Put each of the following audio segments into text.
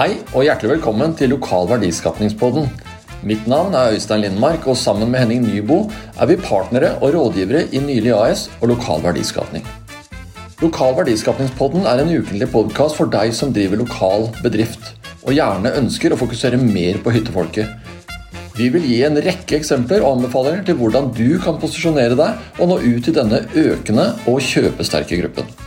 Hei og hjertelig velkommen til Lokal verdiskapningspodden. Mitt navn er Øystein Lindmark, og sammen med Henning Nybo er vi partnere og rådgivere i Nylig AS og Lokal verdiskapning. Lokal verdiskapningspodden er en ukentlig podkast for deg som driver lokal bedrift, og gjerne ønsker å fokusere mer på hyttefolket. Vi vil gi en rekke eksempler og anbefalinger til hvordan du kan posisjonere deg og nå ut til denne økende og kjøpesterke gruppen.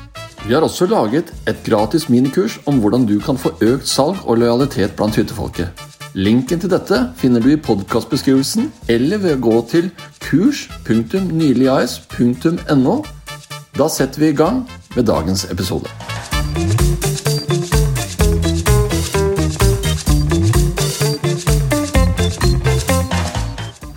Vi har også laget et gratis minikurs om hvordan du kan få økt salg og lojalitet blant hyttefolket. Linken til dette finner du i podkastbeskrivelsen eller ved å gå til kurs.nyligas.no. Da setter vi i gang med dagens episode.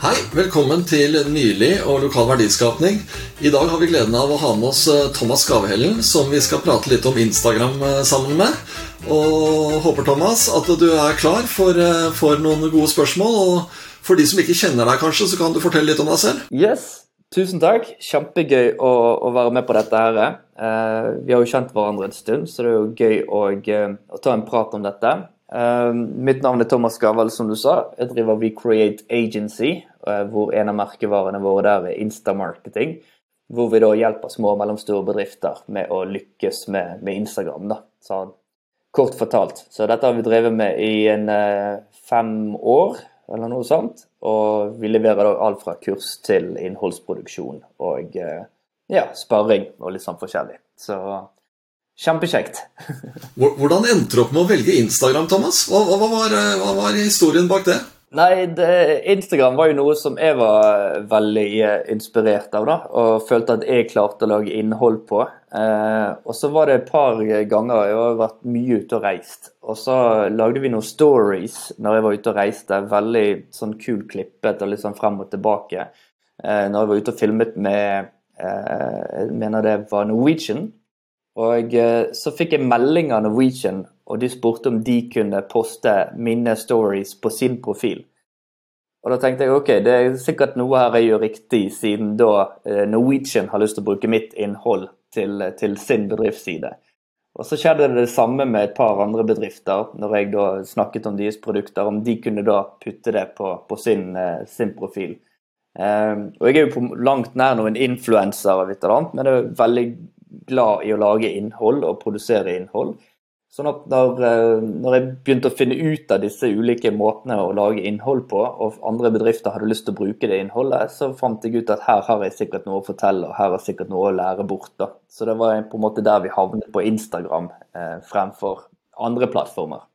Hei, velkommen til Nylig og lokal verdiskapning. I dag har vi gleden av å ha med oss eh, Thomas Skavehellen, som vi skal prate litt om Instagram eh, sammen med. Og håper, Thomas, at du er klar for, eh, for noen gode spørsmål. Og for de som ikke kjenner deg, kanskje, så kan du fortelle litt om deg selv? Yes, tusen takk. Kjempegøy å, å være med på dette her. Vi har jo kjent hverandre en stund, så det er jo gøy å, å ta en prat om dette. Mitt navn er Thomas Gavel, som du sa. Jeg driver We Create Agency, hvor en av merkevarene våre der er Instamarketing. Hvor vi da hjelper små og mellomstore bedrifter med å lykkes med, med Instagram. da. Så kort fortalt. Så dette har vi drevet med i en uh, fem år, eller noe sånt. Og vi leverer da alt fra kurs til innholdsproduksjon og uh, ja, sparring og litt sånn forskjellig. Så kjempekjekt. Hvordan endte du opp med å velge Instagram, Thomas? Hva, hva, var, eh, hva var historien bak det? Nei, det, Instagram var jo noe som jeg var veldig eh, inspirert av. da, Og følte at jeg klarte å lage innhold på. Eh, og så var det et par ganger jeg har vært mye ute og reist. Og så lagde vi noen stories når jeg var ute og reiste. Veldig sånn kul klippet og litt sånn frem og tilbake. Eh, når jeg var ute og filmet med eh, Jeg mener det var Norwegian. Og eh, så fikk jeg melding av Norwegian og de spurte om de kunne poste mine stories på sin profil. Og da tenkte jeg ok, det er sikkert noe her jeg gjør riktig, siden da eh, Norwegian har lyst til å bruke mitt innhold til, til sin bedriftsside. Og så skjedde det det samme med et par andre bedrifter, når jeg da snakket om deres produkter, om de kunne da putte det på, på sin, eh, sin, profil. Um, og jeg er jo på langt nær noen influenser, men jeg er veldig glad i å lage innhold og produsere innhold. Sånn at eh, når, jeg begynte å finne ut av disse ulike måtene å lage innhold på, og andre bedrifter hadde lyst til å bruke det innholdet, så fant jeg ut at her har jeg sikkert noe å fortelle, og her har jeg sikkert noe å lære bort. da. Så det var på en måte der vi havnet på Instagram eh, fremfor andre plattformer.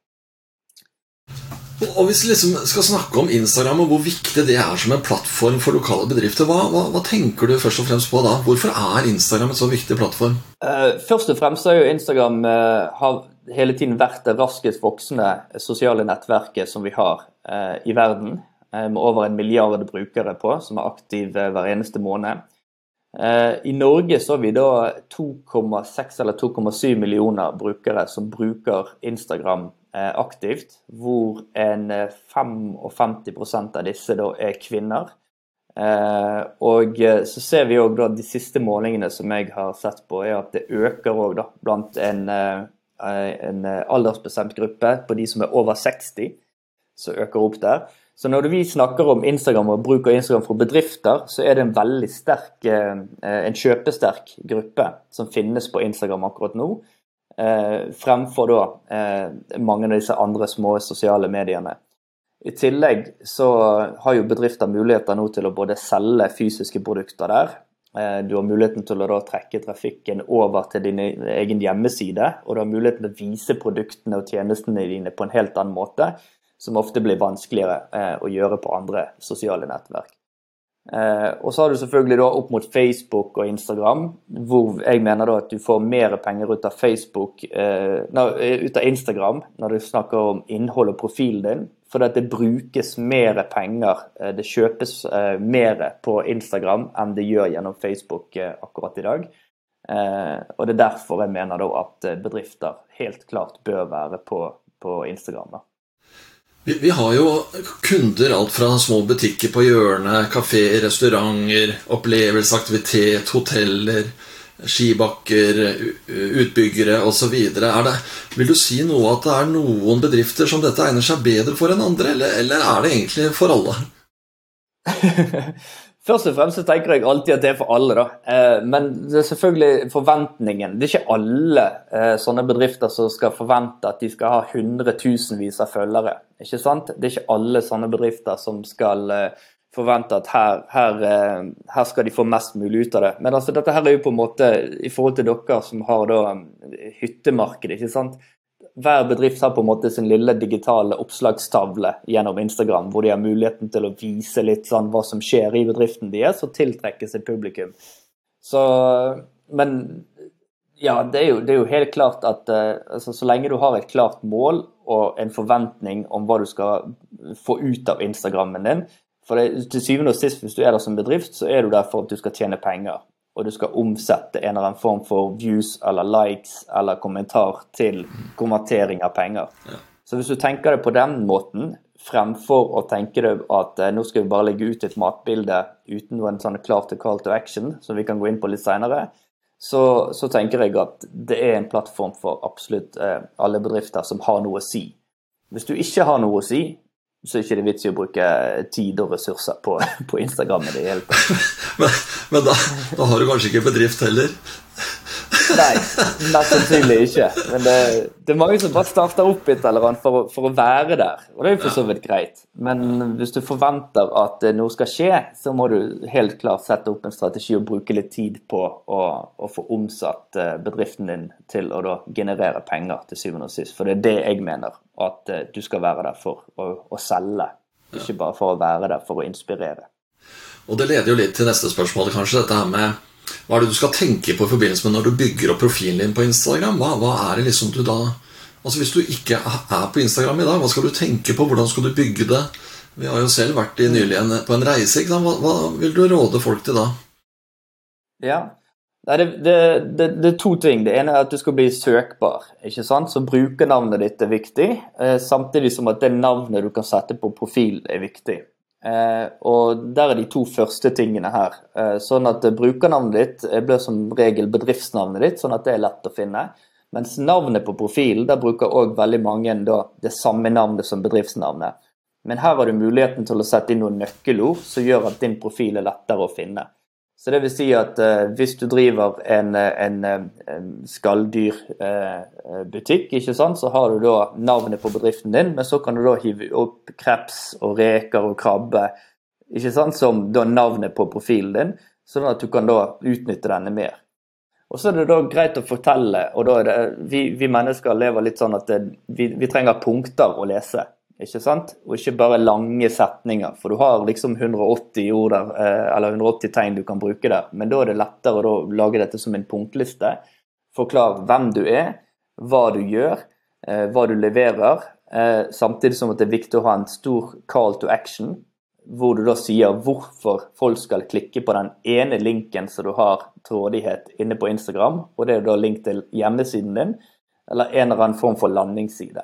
Og Hvis vi liksom skal snakke om Instagram og hvor viktig det er som en plattform for lokale bedrifter, hva, hva, hva tenker du først og fremst på da? Hvorfor er Instagram en så viktig plattform? Uh, først og fremst er jo Instagram uh, har hele tiden vært det raskest voksende sosiale nettverket som vi har uh, i verden. med over en milliard brukere på, som er aktive hver eneste måned. I Norge så har vi da 2,6 eller 2,7 millioner brukere som bruker Instagram Eh, aktivt, hvor en 55 eh, av disse da er kvinner. Eh, og så ser vi òg de siste målingene som jeg har sett på, er at det øker òg blant en, en aldersbestemt gruppe på de som er over 60, som øker opp der. Så når vi snakker om Instagram og bruker Instagram for bedrifter, så er det en veldig sterk, en kjøpesterk gruppe som finnes på Instagram akkurat nå. Eh, fremfor da eh, mange av disse andre små sosiale mediene. I tillegg så har jo bedrifter muligheter nå til å både selge fysiske produkter der. Eh, du har muligheten til å trekke trafikken over til din egen hjemmeside. Og du har muligheten til å vise produktene og tjenestene dine på en helt annen måte, som ofte blir vanskeligere å gjøre på andre sosiale nettverk. Eh, og så har du selvfølgelig opp mot Facebook og Instagram, hvor jeg mener at du får mer penger ut av Facebook, eh, ut av Instagram når du snakker om innhold og profilen din. Fordi at det brukes mer penger, eh, det kjøpes eh, mer på Instagram enn det gjør gjennom Facebook eh, akkurat i dag. Og det er derfor jeg mener at bedrifter helt klart bør være på, på Instagram. da. Vi, har jo kunder alt fra små butikker på hjørnet, kafeer, restauranter, opplevelseaktivitet, hoteller, skibakker, utbyggere osv. Vil du si noe at det er noen bedrifter som dette egner seg bedre for enn andre, eller, eller er det egentlig for alle? Først og fremst så tenker jeg alltid at det er for alle, da. Eh, men det er selvfølgelig forventningen. Det er ikke alle eh, sånne bedrifter som skal forvente at de skal ha hundretusenvis av følgere. Ikke sant? Det er ikke alle sånne bedrifter som skal eh, forvente at her, her, her, skal de få mest mulig ut av det. Men altså, dette her er jo på en måte i forhold til dere som har da hyttemarkedet. ikke sant? hver bedrift har på en måte sin lille digitale oppslagstavle gjennom Instagram, hvor de har muligheten til å vise litt sånn hva som skjer i bedriften deres, og tiltrekke seg publikum. Så, men ja, det er, jo, det er jo helt klart at altså, så lenge du har et klart mål og en forventning om hva du skal få ut av Instagrammen din For det, til syvende og sist, hvis du er der som bedrift, så er du der for at du skal tjene penger og du skal omsette en eller annen form for views eller likes eller kommentar til konvertering av penger. Ja. Så hvis du tenker det på den måten, fremfor å tenke deg at eh, nå skal vi bare legge ut et matbilde uten noen sånn klar til call to action, som vi kan gå inn på litt seinere, så, så, tenker jeg at det er en plattform for absolutt eh, alle bedrifter som har noe å si. Hvis du ikke har noe å si, så er det ikke vits i å bruke tid og ressurser på, på Instagram i det hele tatt. men, men da, da, har du kanskje ikke bedrift heller? Nei, mest sannsynlig ikke. Men det, det, er mange som bare starter opp et eller annet for, for, å være der. Og det er jo for så vidt greit. Men hvis du forventer at noe skal skje, så må du helt klart sette opp en strategi og bruke litt tid på å, å få omsatt eh, bedriften din til å da generere penger til syvende og sist. For det er det jeg mener at eh, du skal være der for å, å selge. Ikke bare for å være der for å inspirere. Og det leder jo litt til neste spørsmål, kanskje. Dette her med hva er det du skal tenke på i forbindelse med når du bygger opp profilen din på Instagram? Hva, hva er det liksom du da Altså Hvis du ikke er på Instagram i dag, hva skal du tenke på? Hvordan skal du bygge det? Vi har jo selv vært i nylig en, på en reise. Hva, hva, vil du råde folk til da? Ja, det, det, det, det, er to ting. Det ene er at du skal bli søkbar. ikke sant? Så brukernavnet ditt er viktig, eh, samtidig som at det navnet du kan sette på profil, er viktig. Eh, og Der er de to første tingene her. Eh, sånn at Brukernavnet ditt blir som regel bedriftsnavnet ditt, sånn at det er lett å finne. Mens navnet på profilen, der bruker òg veldig mange da, det samme navnet som bedriftsnavnet. Men her har du muligheten til å sette inn noen nøkkelord som gjør at din profil er lettere å finne. Så det vil si at uh, hvis du driver en, en, en skalldyrbutikk, uh, så har du da navnet på bedriften din, men så kan du da hive opp kreps og reker og krabbe som da navnet på profilen din, sånn at du kan da utnytte denne mer. Og så er det da greit å fortelle, og da er det, vi, vi mennesker lever litt sånn at det, vi, vi trenger punkter å lese ikke sant? Og ikke bare lange setninger. For du har liksom 180 ord der, eh, eller 180 tegn du kan bruke der. Men da er det lettere å lage dette som en punktliste. Forklar hvem du er, hva du gjør, eh, hva du leverer. Eh, samtidig som at det er viktig å ha en stor call to action, hvor du da sier hvorfor folk skal klikke på den ene linken som du har til rådighet inne på Instagram, og det er da link til hjemmesiden din, eller en eller annen form for landingsside.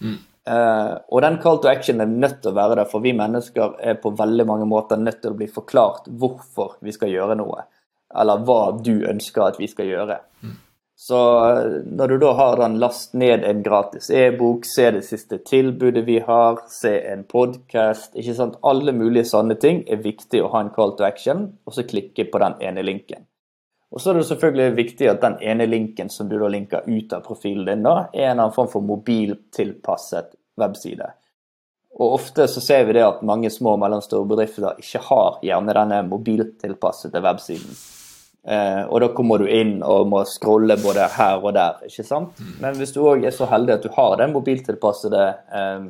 Mm. Uh, og den call to action er nødt til å være der, for vi mennesker er på veldig mange måter nødt til å bli forklart hvorfor vi skal gjøre noe, eller hva du ønsker at vi skal gjøre. Mm. Så uh, når du da har den last ned en gratis e-bok, se det siste tilbudet vi har, se en podkast, ikke sant, alle mulige sånne ting er viktig å ha en call to action, og så klikke på den ene linken. Og så er det selvfølgelig viktig at den ene linken som du da linker ut av profilen din, da, er en annen form for mobiltilpasset webside. Og ofte så ser vi det at mange små og mellomstore bedrifter ikke har gjerne denne mobiltilpassede websiden. Eh, og da kommer du inn og må scrolle både her og der, ikke sant. Mm. Men hvis du òg er så heldig at du har den mobiltilpassede eh,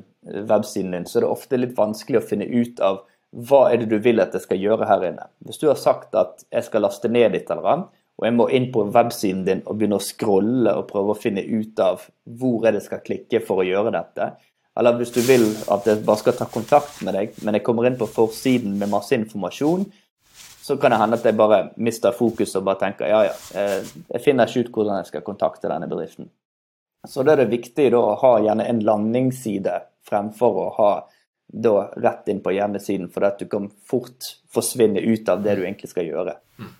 websiden din, så er det ofte litt vanskelig å finne ut av hva er det du vil at jeg skal gjøre her inne? Hvis du har sagt at jeg skal laste ned litt eller annet, og jeg må inn på websiden din og begynne å scrolle og prøve å finne ut av hvor det skal klikke for å gjøre dette, eller hvis du vil at jeg bare skal ta kontakt med deg, men jeg kommer inn på forsiden med masse informasjon, så kan det hende at jeg bare mister fokus og bare tenker ja, ja, eh, jeg finner ikke ut hvordan jeg skal kontakte denne bedriften. Så da er det viktig da, å ha gjerne en landingsside fremfor å ha da rett inn på hjemmesiden, for at du kan fort forsvinne ut av det du egentlig skal gjøre. Mm.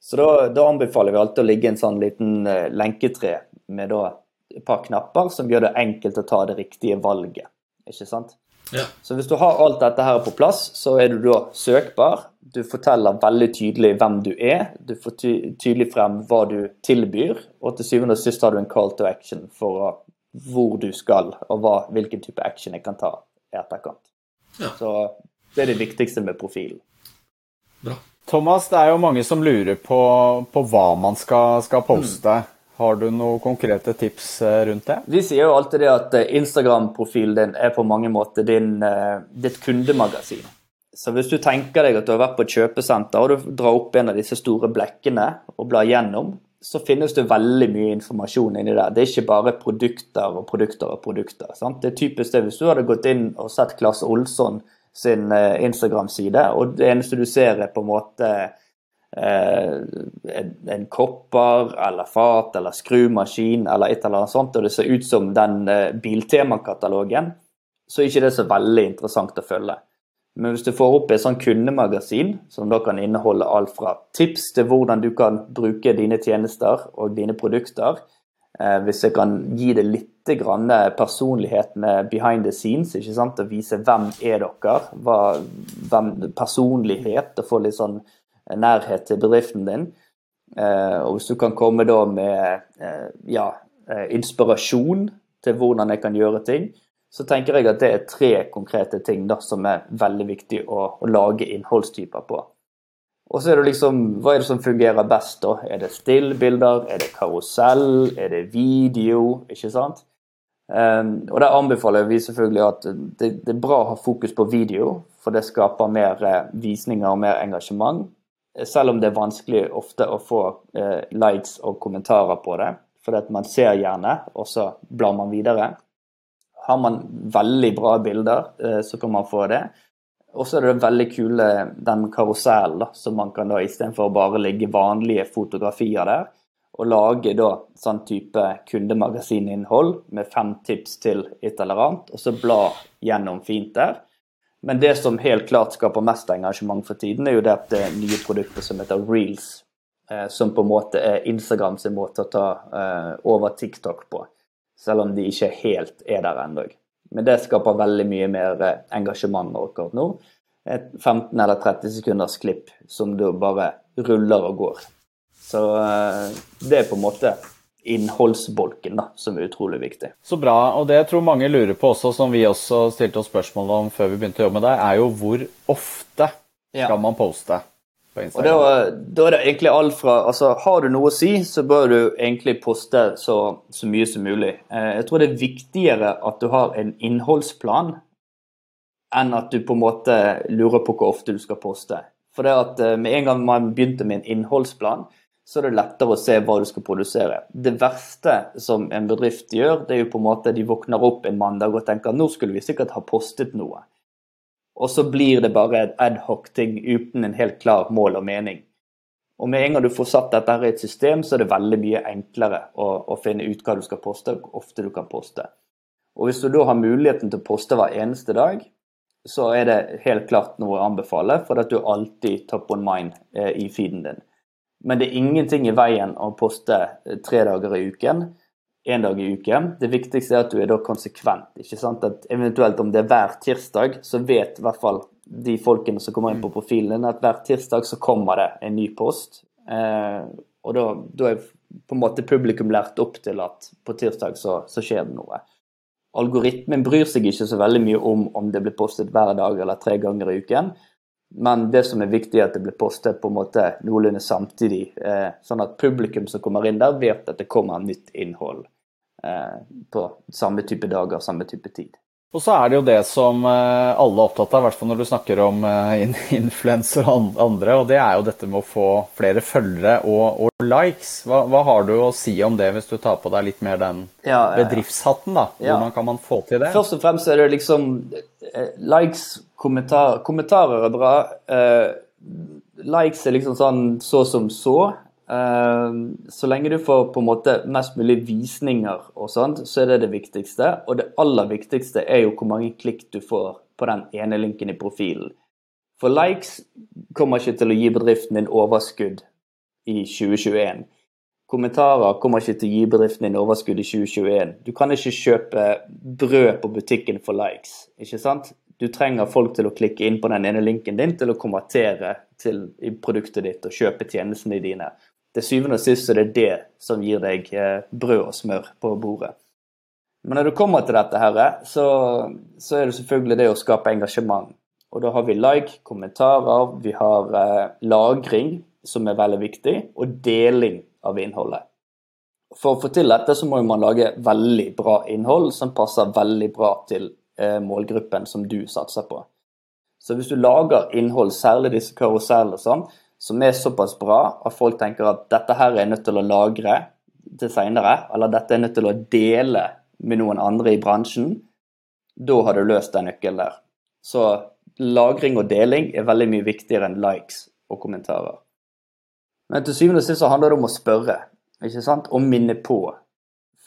Så da, da, anbefaler vi alltid å ligge en sånn liten uh, lenketre med da et par knapper som gjør det enkelt å ta det riktige valget. Ikke sant? Ja. Så hvis du har alt dette her på plass, så er du da søkbar. Du forteller veldig tydelig hvem du er. Du får ty tydelig frem hva du tilbyr. Og til syvende og sist har du en call to action for hvor du skal, og hva, hvilken type action jeg kan ta i etterkant. Ja. Så det er det viktigste med profilen. Bra. Thomas, det er jo mange som lurer på, på hva man skal, skal poste. Mm. Har du noen konkrete tips eh, rundt det? Vi sier jo alltid det at eh, Instagram-profilen din er på mange måter din, eh, ditt kundemagasin. Så hvis du tenker deg at du har vært på et kjøpesenter og du drar opp en av disse store blekkene og blar gjennom, så finnes det veldig mye informasjon inni der. Det er ikke bare produkter og produkter og produkter. Sant? Det er typisk det hvis du hadde gått inn og sett Klasse Olsson sin Instagram-side, og det eneste du ser er på en måte Eh, en, en kopper eller fat eller skrumaskin eller et eller annet sånt, og det ser ut som den eh, Biltema-katalogen, så er ikke det så veldig interessant å følge. Men hvis du får opp et sånn kundemagasin, som da kan inneholde alt fra tips til hvordan du kan bruke dine tjenester og dine produkter, eh, hvis jeg kan gi det litt personlighet med behind the scenes, ikke sant? og vise hvem er dere, hva, hvem, personlighet, og få litt sånn nærhet til bedriften din. Eh, og hvis du kan komme da med eh, ja, eh, inspirasjon til hvordan jeg kan gjøre ting, så tenker jeg at det er tre konkrete ting da, som er veldig viktig å, å lage innholdstyper på. Og så er det liksom Hva er det som fungerer best, da? Er det stillbilder? Er det karusell? Er det video? Ikke sant? Um, og der anbefaler vi selvfølgelig at det, det, er bra å ha fokus på video, for det skaper mer visninger og mer engasjement selv om det er vanskelig ofte å få eh, lights og kommentarer på det. For man ser gjerne, og så blar man videre. Har man veldig bra bilder, eh, så kan man få det. Og så er det veldig kule den karusellen, som man kan da istedenfor bare ligge vanlige fotografier der, og lage da sånn type kundemagasininnhold med fem tips til et eller annet, og så bla gjennom fint der. Men det som helt klart skaper mest engasjement for tiden, er jo det at det nye produkter som heter Reels. Eh, som på en måte er Instagram sin måte å ta eh, over TikTok på. Selv om de ikke helt er der ennå. Men det skaper veldig mye mer eh, engasjement akkurat nå. Et 15 eller 30 sekunders klipp som du bare ruller og går. Så det er på en måte innholdsbolken, da, som er utrolig viktig. Så bra. Og det jeg tror mange lurer på også, som vi også stilte oss spørsmål om før vi begynte å jobbe med deg, er jo hvor ofte skal ja. man poste? Og da, da, er det egentlig alt fra altså Har du noe å si, så bør du egentlig poste så, så mye som mulig. Eh, jeg tror det er viktigere at du har en innholdsplan enn at du på en måte lurer på hvor ofte du skal poste. For det at eh, med en gang man begynte med en innholdsplan, så er det lettere å se hva du skal produsere. Det verste som en bedrift gjør, det er jo på en måte de våkner opp en mandag og tenker nå skulle vi sikkert ha postet noe. Og så blir det bare en adhoc-ting uten en helt klar mål og mening. Og med en gang du får satt dette her i et system, så er det veldig mye enklere å, å finne ut hva du skal poste, og hvor ofte du kan poste. Og hvis du da har muligheten til å poste hver eneste dag, så er det helt klart noe å anbefale, for at du alltid top on mind eh, i feeden din. Men det er ingenting i veien å poste eh, tre dager i uken, én dag i uken. Det viktigste er at du er da konsekvent. ikke sant? At Eventuelt om det er hver tirsdag, så vet i hvert fall de folkene som kommer inn på profilen din, at hver tirsdag så kommer det en ny post. Eh, og da, da, er på en måte publikum lært opp til at på tirsdag så, så skjer det noe. Algoritmen bryr seg ikke så veldig mye om om det blir postet hver dag eller tre ganger i uken. Men det som er viktig, er at det blir postet på en måte noenlunde samtidig. Eh, sånn at publikum som kommer inn der, vet at det kommer nytt innhold på samme type dager, samme type tid. Og så er det jo det som eh, alle er opptatt av, i hvert fall når du snakker om eh, influenser og andre, og det er jo dette med å få flere følgere og, og likes. Hva, hva, har du å si om det, hvis du tar på deg litt mer den ja, bedriftshatten? da? Hvordan kan man få til det? Først og fremst er det liksom eh, likes, kommentar, Kommentarer er bra. Likes er liksom sånn så som så. Ehm, så lenge du får på en måte mest mulig visninger og sånt, så er det det viktigste. Og det aller viktigste er jo hvor mange klikk du får på den ene linken i profilen. For likes kommer ikke til å gi bedriften din overskudd i 2021. Kommentarer kommer ikke til å gi bedriften din overskudd i 2021. Du kan ikke kjøpe brød på butikken for likes, ikke sant? Du trenger folk til å klikke inn på den ene linken din til å konvertere til produktet ditt og kjøpe tjenestene dine. Til syvende og sist er det det som gir deg eh, brød og smør på bordet. Men når det kommer til dette, her, så, så er det selvfølgelig det å skape engasjement. Og da har vi like, kommentarer, vi har eh, lagring, som er veldig viktig, og deling av innholdet. For å få til dette så må man lage veldig bra innhold som passer veldig bra til eh, målgruppen som du satser på. Så hvis du lager innhold, særlig disse karusellene sånn, som er såpass bra at folk tenker at dette her er nødt til å lagre til seinere, eller dette er nødt til å dele med noen andre i bransjen, da har du løst den nøkkelen der. Så lagring og deling er veldig mye viktigere enn likes og kommentarer. Men til syvende og sist så handler det om å spørre, ikke sant? og minne på.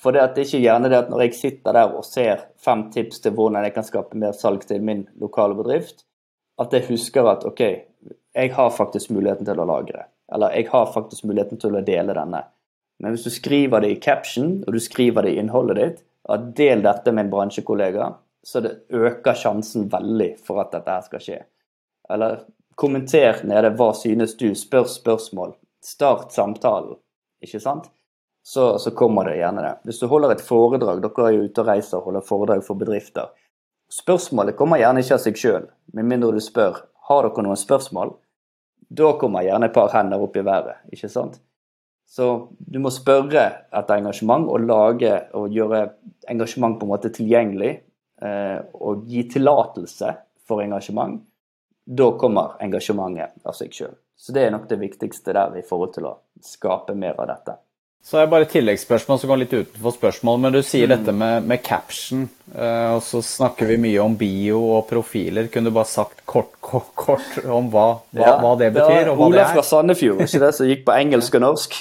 For det, er ikke gjerne det at når jeg sitter der og ser fem tips til hvordan jeg kan skape mer salg til min lokale bedrift, at jeg husker at OK, jeg har faktisk muligheten til å lagre. Eller jeg har faktisk muligheten til å dele denne. Men hvis du skriver det i caption, og du skriver det i innholdet ditt, at del dette med en bransjekollega, så det øker sjansen veldig for at dette her skal skje. Eller kommenter nede hva synes du, spør spørsmål. Start samtalen, ikke sant? Så, så, kommer det gjerne det. Hvis du holder et foredrag, dere er jo ute og reiser og holder foredrag for bedrifter. Spørsmålet kommer gjerne ikke av seg sjøl, med mindre du spør har dere noen spørsmål. Da kommer gjerne et par hender opp i været, ikke sant? Så du må spørre etter engasjement og lage og gjøre engasjement på en måte tilgjengelig. Eh, og gi tillatelse for engasjement. Da kommer engasjementet av seg sjøl. Så det er nok det viktigste der i forhold til å skape mer av dette. Så er det bare et tilleggsspørsmål som går litt utenfor spørsmål, men du sier mm. dette med, med caption, uh, og så snakker vi mye om bio og profiler. Kunne du bare sagt kort, kort, kort om hva, hva, ja, hva det betyr? Det var Ola fra Sandefjord, ikke det, som gikk på engelsk og norsk.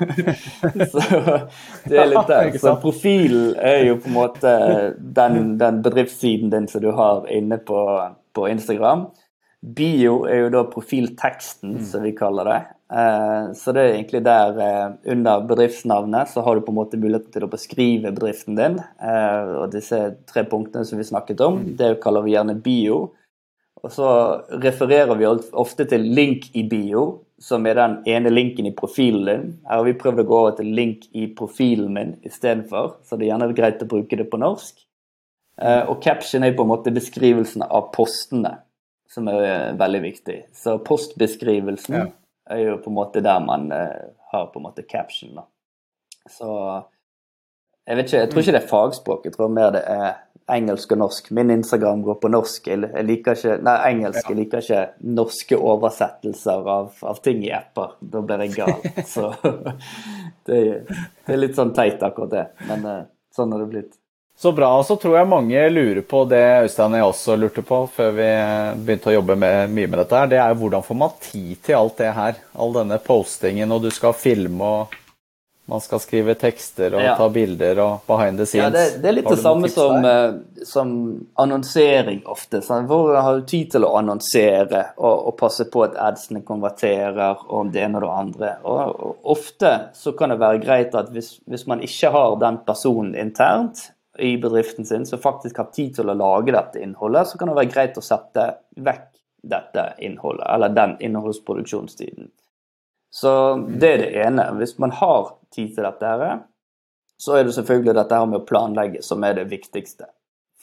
så det er litt det. Så profil er jo på en måte den, den bedriftssiden din som du har inne på, på Instagram. Bio er jo da profilteksten, mm. som vi kaller det. Eh, så det er egentlig der eh, under bedriftsnavnet så har du på en måte muligheten til å beskrive bedriften din. Eh, og disse tre punktene som vi snakket om, mm. det kaller vi gjerne bio. Og så refererer vi ofte til link i bio, som er den ene linken i profilen din. Her har vi prøvd å gå over til link i profilen min istedenfor, så det er gjerne greit å bruke det på norsk. Og caption er på en måte beskrivelsen av postene som er veldig viktig. Så postbeskrivelsen ja. Er jo på en måte der man uh, har på en måte caption. da. Så jeg vet ikke, jeg tror ikke det er fagspråk, jeg tror mer det er engelsk og norsk. Min Instagram går på norsk. Jeg liker ikke, nei, engelsk. Jeg liker ikke norske oversettelser av, av ting i apper. Da blir jeg gal. Så det, det, er litt sånn teit, akkurat det. Men uh, sånn har det blitt. Så bra. Og så tror jeg mange lurer på det Øystein og jeg også lurte på før vi begynte å jobbe med, mye med dette. her, Det er hvordan får man tid til alt det her? All denne postingen, og du skal filme og man skal skrive tekster og ja. ta bilder og behind the scenes. Ja, det, det er litt det samme som, uh, som, annonsering ofte. Sant? Hvor har du tid til å annonsere og, og, passe på at adsene konverterer og det ene og det andre. Og, og ofte så kan det være greit at hvis, hvis man ikke har den personen internt, i bedriften sin som faktisk har tid til å lage dette innholdet, så kan det være greit å sette vekk dette innholdet, eller den innholdsproduksjonstiden. Så det er det ene. Hvis man har tid til dette, her, så er det selvfølgelig dette her med å planlegge som er det viktigste.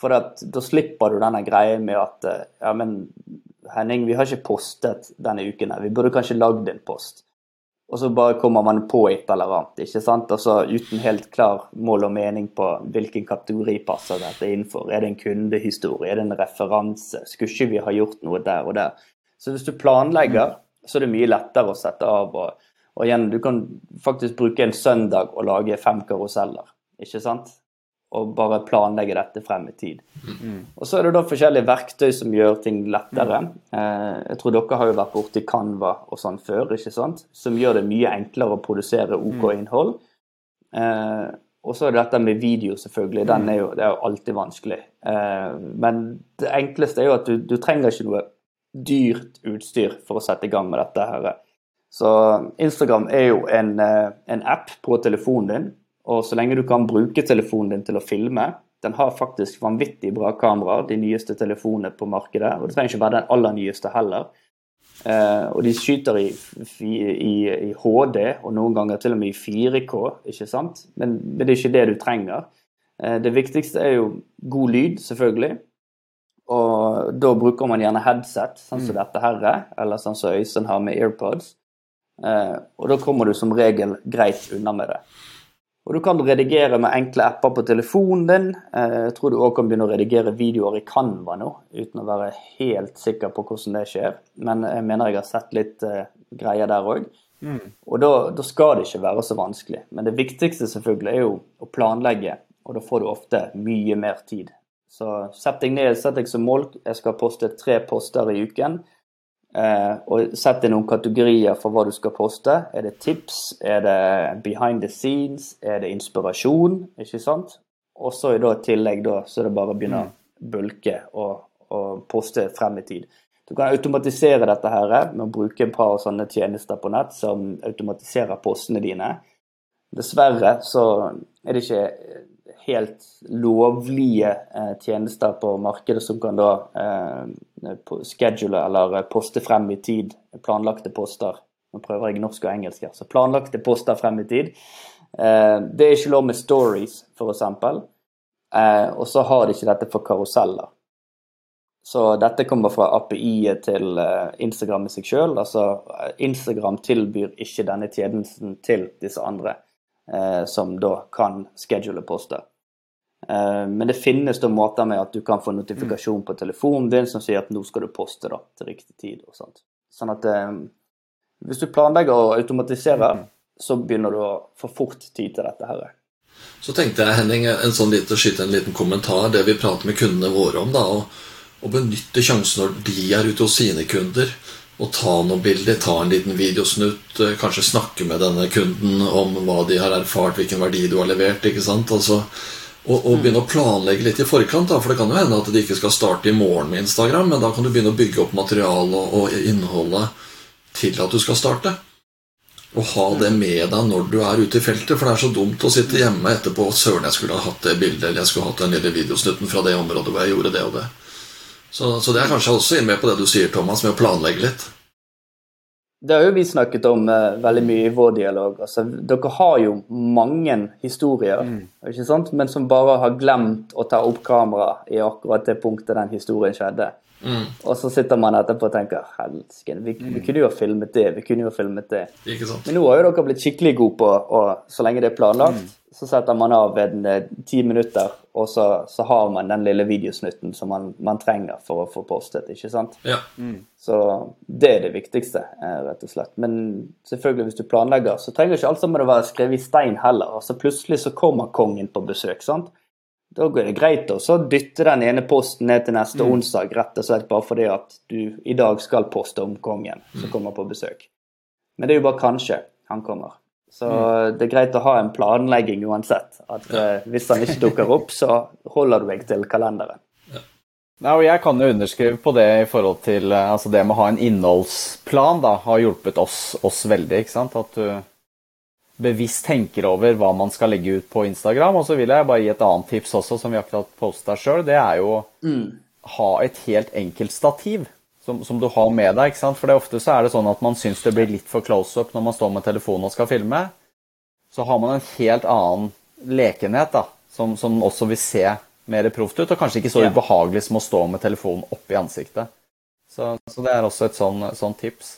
For at, da slipper du denne greien med at ja, men Henning, vi har ikke postet denne uken. her, Vi burde kanskje lagd en post og så bare kommer man på et eller annet. ikke sant? Altså Uten helt klar mål og mening på hvilken kategori passer dette innenfor. Er det en kundehistorie, er det en referanse? Skulle ikke vi ha gjort noe der og der? Så hvis du planlegger, så er det mye lettere å sette av. Og, og igjen, du kan faktisk bruke en søndag og lage fem karuseller. ikke sant? Og bare planlegge dette frem i tid. Mm. Og Så er det da forskjellige verktøy som gjør ting lettere. Eh, jeg tror dere har jo vært borti Canva og sånn før, ikke sant? som gjør det mye enklere å produsere OK mm. innhold. Eh, og så er det dette med video, selvfølgelig. Den er jo, det er jo alltid vanskelig. Eh, men det enkleste er jo at du, du trenger ikke noe dyrt utstyr for å sette i gang med dette. her. Så Instagram er jo en, eh, en, app på telefonen din, og så lenge du kan bruke telefonen din til å filme Den har faktisk vanvittig bra kamera, de nyeste telefonene på markedet. Og det trenger ikke være den aller nyeste heller. Eh, og de skyter i, i, i, HD, og noen ganger til og med i 4K, ikke sant? Men, men det er ikke det du trenger. Eh, det viktigste er jo god lyd, selvfølgelig. Og da bruker man gjerne headset, sånn som mm. dette her, eller sånn som Øystein har med AirPods. Eh, og da kommer du som regel greit unna med det. Og du kan redigere med enkle apper på telefonen din. Eh, jeg tror du òg kan begynne å redigere videoer i Canva nå, uten å være helt sikker på hvordan det skjer. Men jeg mener jeg har sett litt uh, greier der òg. Mm. Og da, da, skal det ikke være så vanskelig. Men det viktigste selvfølgelig er jo å planlegge, og da får du ofte mye mer tid. Så sett deg ned, sett deg som mål. Jeg skal poste tre poster i uken. Eh, og sett deg noen kategorier for hva du skal poste. Er det tips? Er det behind the scenes? Er det inspirasjon? Ikke sant? Og så i tillegg da, så er det bare å begynne å bulke og, og, poste frem i tid. Du kan automatisere dette her med å bruke et par sånne tjenester på nett som automatiserer postene dine. Dessverre så er det ikke helt lovlige eh, tjenester på markedet som kan da eh, schedule eller poste frem i tid planlagte poster. Nå prøver jeg norsk og engelsk her. Så planlagte poster frem i tid. Eh, det er ikke lov med stories, f.eks. Eh, og så har de ikke dette for karuseller. Så dette kommer fra API-et til eh, Instagram i seg sjøl. Altså, Instagram tilbyr ikke denne tjenesten til disse andre, eh, som da kan schedule poster. Eh, men det finnes da måter med at du kan få notifikasjon på telefonen din som sier at nå skal du poste da, til riktig tid. og sånt. Sånn at eh, hvis du planlegger å automatisere, mm. så begynner du å få fort tid til dette her. Så tenkte jeg, Henning, en sånn lite, skyte en liten kommentar. Det vi prater med kundene våre om. da, Å benytte sjansen når de er ute hos sine kunder. Og ta noen bilder, ta en liten videosnutt, eh, kanskje snakke med denne kunden om hva de har erfart, hvilken verdi du har levert. ikke sant, altså og, og, begynne å planlegge litt i forkant. Da, for det kan jo hende at de ikke skal starte i morgen med Instagram, men da kan du begynne å bygge opp materialet og, og innholdet til at du skal starte. Og ha det med deg når du er ute i feltet, for det er så dumt å sitte hjemme etterpå og søren, jeg skulle ha hatt det bildet, eller jeg skulle hatt den lille videosnutten fra det området hvor jeg gjorde det og det. Så, så det er kanskje også med på det du sier, Thomas, med å planlegge litt. Det har jo vi snakket om uh, veldig mye i vår dialog. Altså, dere har jo mange historier, mm. ikke sant? men som bare har glemt å ta opp kamera i akkurat det punktet den historien skjedde. Mm. Og så sitter man etterpå og tenker helsike, vi, mm. vi, kunne jo ha filmet det, vi kunne jo ha filmet det. Men nå har jo dere blitt skikkelig gode på, og så lenge det er planlagt, mm så setter man av en eh, ti minutter, og så, så, har man den lille videosnutten som man, man, trenger for å få postet. ikke sant? Ja. Mm. Så det er det viktigste, eh, rett og slett. Men selvfølgelig, hvis du planlegger, så trenger ikke alt sammen å være skrevet i stein heller. Altså Plutselig så kommer kongen på besøk. sant? Da går det greit å dytte den ene posten ned til neste mm. onsdag, rett og slett bare fordi at du i dag skal poste om kongen som mm. kommer på besøk. Men det er jo bare kanskje han kommer. Så mm. det er greit å ha en planlegging uansett. At ja. uh, hvis han ikke dukker opp, så holder du deg til kalenderen. Ja. Ja, og jeg kan jo underskrive på det i forhold til eh, altså det med å ha en innholdsplan. da, Har hjulpet oss, oss veldig. ikke sant? At du bevisst tenker over hva man skal legge ut på Instagram. Og så vil jeg bare gi et annet tips også, som vi akkurat posta sjøl. Det er jo mm. ha et helt enkelt stativ som, som, du har med deg. ikke sant? For det ofte så er det sånn at man syns det blir litt for close up når man står med telefonen og skal filme. Så har man en helt annen lekenhet da, som, som også vil se mer proft ut, og kanskje ikke så ubehagelig som å stå med telefonen oppi ansiktet. Så, så, det er også et sånn, sånn, tips.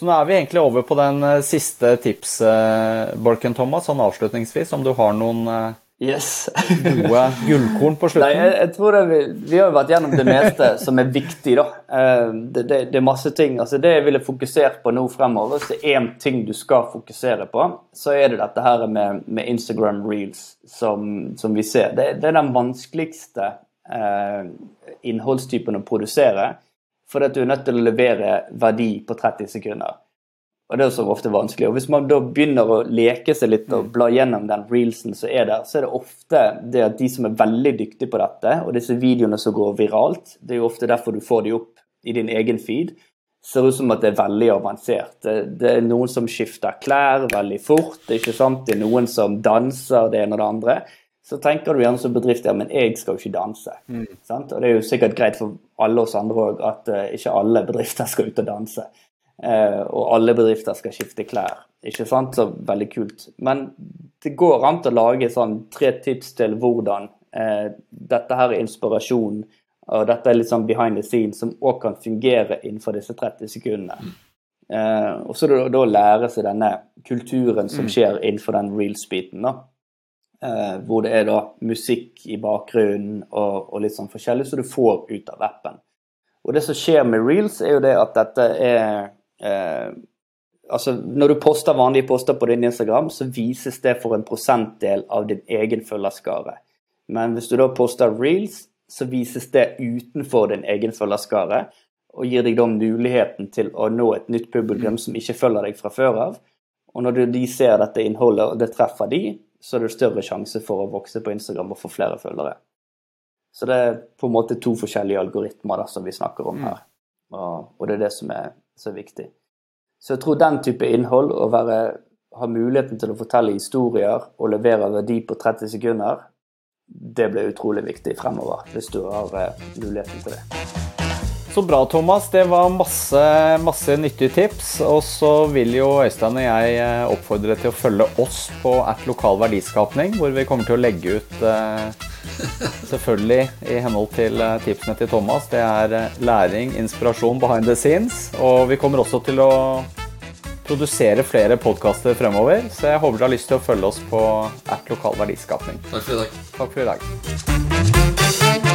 Så nå er vi egentlig over på den uh, siste tipsbolken, uh, Thomas, sånn avslutningsvis. Om du har noen uh, Yes. Gode gullkorn på slutten? Nei, jeg, jeg tror vi, vi, har vært gjennom det meste som er viktig. da. Eh, det, det, det, er masse ting. altså Det jeg ville fokusert på nå fremover, hvis det er én ting du skal fokusere på, så er det dette her med, med Instagram reels som, som, vi ser. Det, det er den vanskeligste eh, innholdstypen å produsere. Fordi at du er nødt til å levere verdi på 30 sekunder. Og det er så ofte vanskelig. Og Hvis man da begynner å leke seg litt og mm. bla gjennom den reelsen som er der, så er det ofte det at de som er veldig dyktige på dette, og disse videoene som går viralt, det er jo ofte derfor du får de opp i din egen feed, ser ut som at det er veldig avansert. Det, det, er noen som skifter klær veldig fort. ikke sant? Det er noen som danser det ene og det andre. Så tenker du gjerne som bedrift ja, men jeg skal jo ikke danse. Mm. Og det er jo sikkert greit for alle oss andre òg at uh, ikke alle bedrifter skal ut og danse. Uh, og alle bedrifter skal skifte klær. Ikke sant? Så veldig kult. Men det går an å lage sånn tre tips til hvordan uh, dette her er inspirasjon og dette er litt sånn behind the scene, som òg kan fungere innenfor disse 30 sekundene. Mm. Og så da, da lære seg denne kulturen som mm. skjer innenfor den reels-biten. da. Eh, hvor det er da musikk i bakgrunnen og, og, litt sånn forskjellig så du får ut av appen. Og det som skjer med reels, er jo det at dette er eh, Altså, når du poster vanlige poster på din Instagram, så vises det for en prosentdel av din egen følgerskare. Men hvis du da poster reels, så vises det utenfor din egen følgerskare, og gir deg da muligheten til å nå et nytt publikum som ikke følger deg fra før av. Og når de ser dette innholdet, og det treffer de, så er det større sjanse for å vokse på Instagram og få flere følgere. Så det er på en måte to forskjellige algoritmer da, som vi snakker om mm. her. Og, og det er det som er så viktig. Så jeg tror den type innhold, å være, ha muligheten til å fortelle historier og levere verdi på 30 sekunder, det blir utrolig viktig fremover, hvis du har eh, muligheten til det. Så bra, Thomas. Det var masse, masse nyttige tips. Og så vil jo Øystein og jeg eh, oppfordre til å følge oss på at lokal verdiskapning, hvor vi kommer til å legge ut eh, Selvfølgelig i henhold til tipsene til Thomas. Det er læring, inspirasjon behind the scenes. Og vi kommer også til å produsere flere podkaster fremover. Så jeg håper du har lyst til å følge oss på at lokal verdiskapning. Takk for i dag. Takk for i dag.